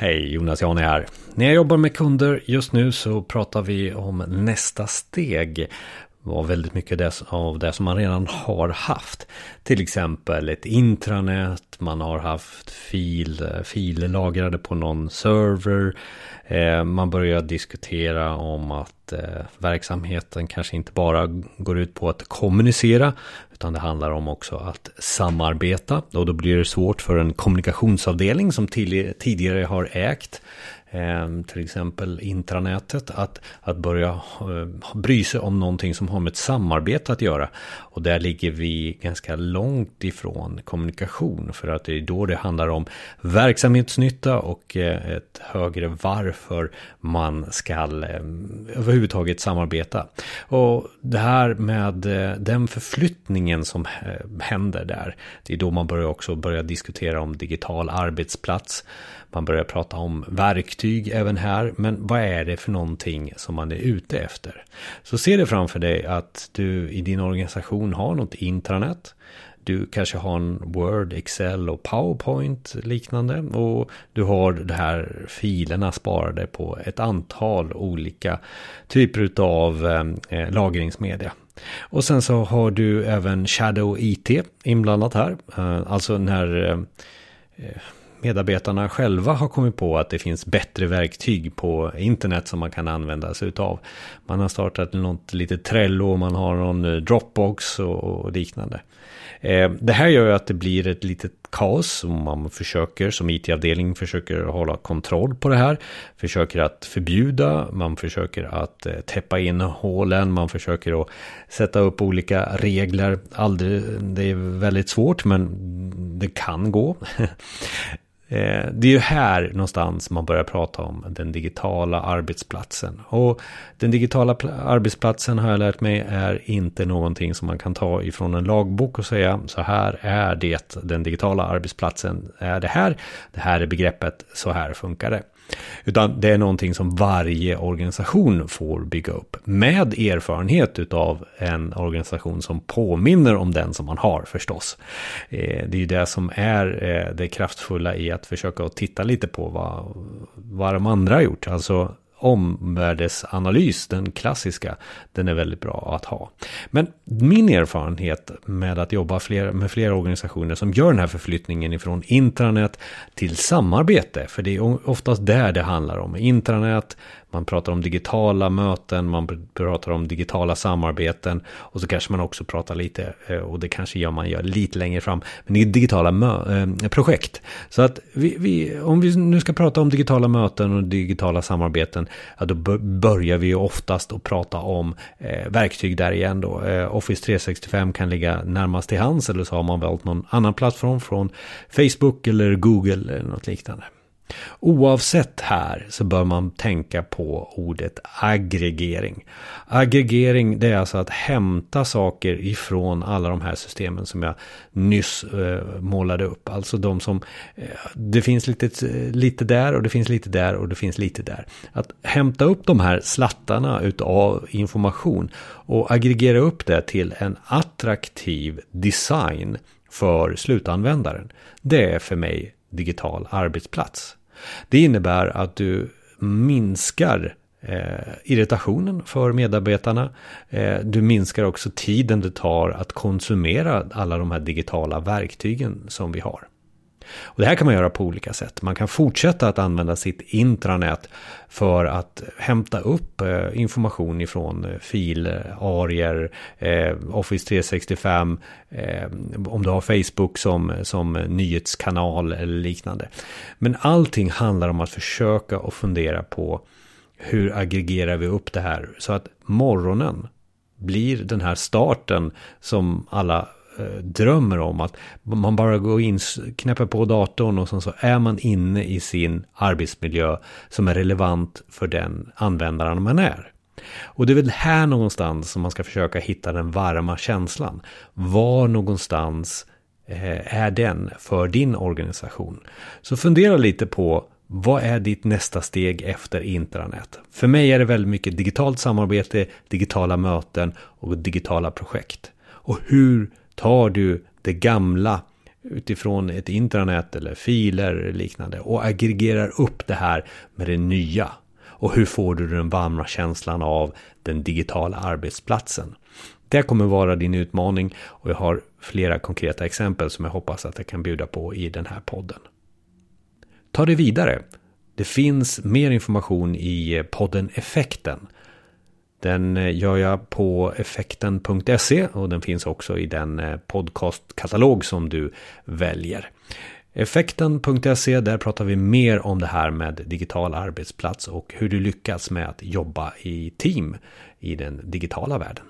Hej, Jonas Jani här. När jag jobbar med kunder just nu så pratar vi om nästa steg var väldigt mycket av det som man redan har haft. Till exempel ett intranät, man har haft fil, filer lagrade på någon server. Eh, man börjar diskutera om att eh, verksamheten kanske inte bara går ut på att kommunicera utan det handlar om också att samarbeta och då blir det svårt för en kommunikationsavdelning som tidigare har ägt Ehm, till exempel intranätet, att, att börja eh, bry sig om någonting som har med ett samarbete att göra. Och där ligger vi ganska långt ifrån kommunikation, för att det är då det handlar om verksamhetsnytta och eh, ett högre varför man ska eh, överhuvudtaget samarbeta. Och det här med den förflyttningen som händer där, det är då man börjar också börja diskutera om digital arbetsplats. Man börjar prata om verktyg även här. Men vad är det för någonting som man är ute efter? Så se det framför dig att du i din organisation har något intranät. Du kanske har en Word, Excel och PowerPoint liknande. Och du har de här filerna sparade på ett antal olika typer av eh, lagringsmedia. Och sen så har du även Shadow IT inblandat här. Eh, alltså när eh, eh medarbetarna själva har kommit på att det finns bättre verktyg på internet som man kan använda sig utav. Man har startat något litet Trello, man har någon eh, Dropbox och, liknande. Eh, det här gör ju att det blir ett litet kaos och man försöker som IT-avdelning försöker hålla kontroll på det här. Försöker att förbjuda, man försöker att eh, täppa in hålen, man försöker att sätta upp olika regler. Aldrig, det är väldigt svårt men det kan gå. Eh, det är ju här någonstans man börjar prata om den digitala arbetsplatsen. Och den digitala arbetsplatsen har jag lärt mig är inte någonting som man kan ta ifrån en lagbok och säga så här är det, den digitala arbetsplatsen är det här, det här är begreppet, så här funkar det. Utan det är någonting som varje organisation får bygga upp med erfarenhet utav en organisation som påminner om den som man har förstås. Eh, det är ju det som är eh, det kraftfulla i att försöka att titta lite på vad, vad de andra har gjort. Alltså Omvärldsanalys, den klassiska, den är väldigt bra att ha. Men min erfarenhet med att jobba fler, med flera organisationer som gör den här förflyttningen ifrån intranät till samarbete, för det är oftast där det handlar om. Intranät, man pratar om digitala möten, man pratar om digitala samarbeten och så kanske man också pratar lite, eh, och det kanske gör man gör lite längre fram, men det är digitala eh, projekt. Så att vi, vi, om vi nu ska prata om digitala möten och digitala samarbeten, ja, då börjar vi oftast att prata om eh, verktyg där igen då. Eh, Office 365 kan ligga närmast till hands eller så har man valt någon annan plattform från Facebook eller Google eller något liknande. Oavsett här så bör man tänka på ordet aggregering. Aggregering det är alltså att hämta saker ifrån alla de här systemen som jag nyss eh, målade upp. Alltså de som, eh, det finns lite, lite där och det finns lite där och det finns lite där. Att hämta upp de här slattarna utav information och aggregera upp det till en attraktiv design för slutanvändaren. Det är för mig digital arbetsplats. Det innebär att du minskar eh, irritationen för medarbetarna. Eh, du minskar också tiden det tar att konsumera alla de här digitala verktygen som vi har. Och det här kan man göra på olika sätt. Man kan fortsätta att använda sitt intranät för att hämta upp eh, information ifrån eh, filarier, eh, Office 365, eh, om du har Facebook som, som nyhetskanal eller liknande. Men allting handlar om att försöka och fundera på hur aggregerar vi upp det här så att morgonen blir den här starten som alla Eh, drömmer om. Att man bara går in, knäpper på datorn och sen så är man inne i sin arbetsmiljö som är relevant för den användaren man är. Och det är väl här någonstans som man ska försöka hitta den varma känslan. Var någonstans eh, är den för din organisation? Så fundera lite på vad är ditt nästa steg efter intranät? För mig är det väldigt mycket digitalt samarbete, digitala möten och digitala projekt. Och hur tar du det gamla utifrån ett intranät eller filer eller liknande och aggregerar upp det här med det nya. Och hur får du den varma känslan av den digitala arbetsplatsen? Det kommer vara din utmaning och jag har flera konkreta exempel som jag hoppas att jag kan bjuda på i den här podden. Ta det vidare. Det finns mer information i podden Effekten. Den eh, gör jag på effekten.se och den finns också i den eh, podcastkatalog som du väljer. Effekten.se, där pratar vi mer om det här med digital arbetsplats och hur du lyckas med att jobba i team i den digitala världen.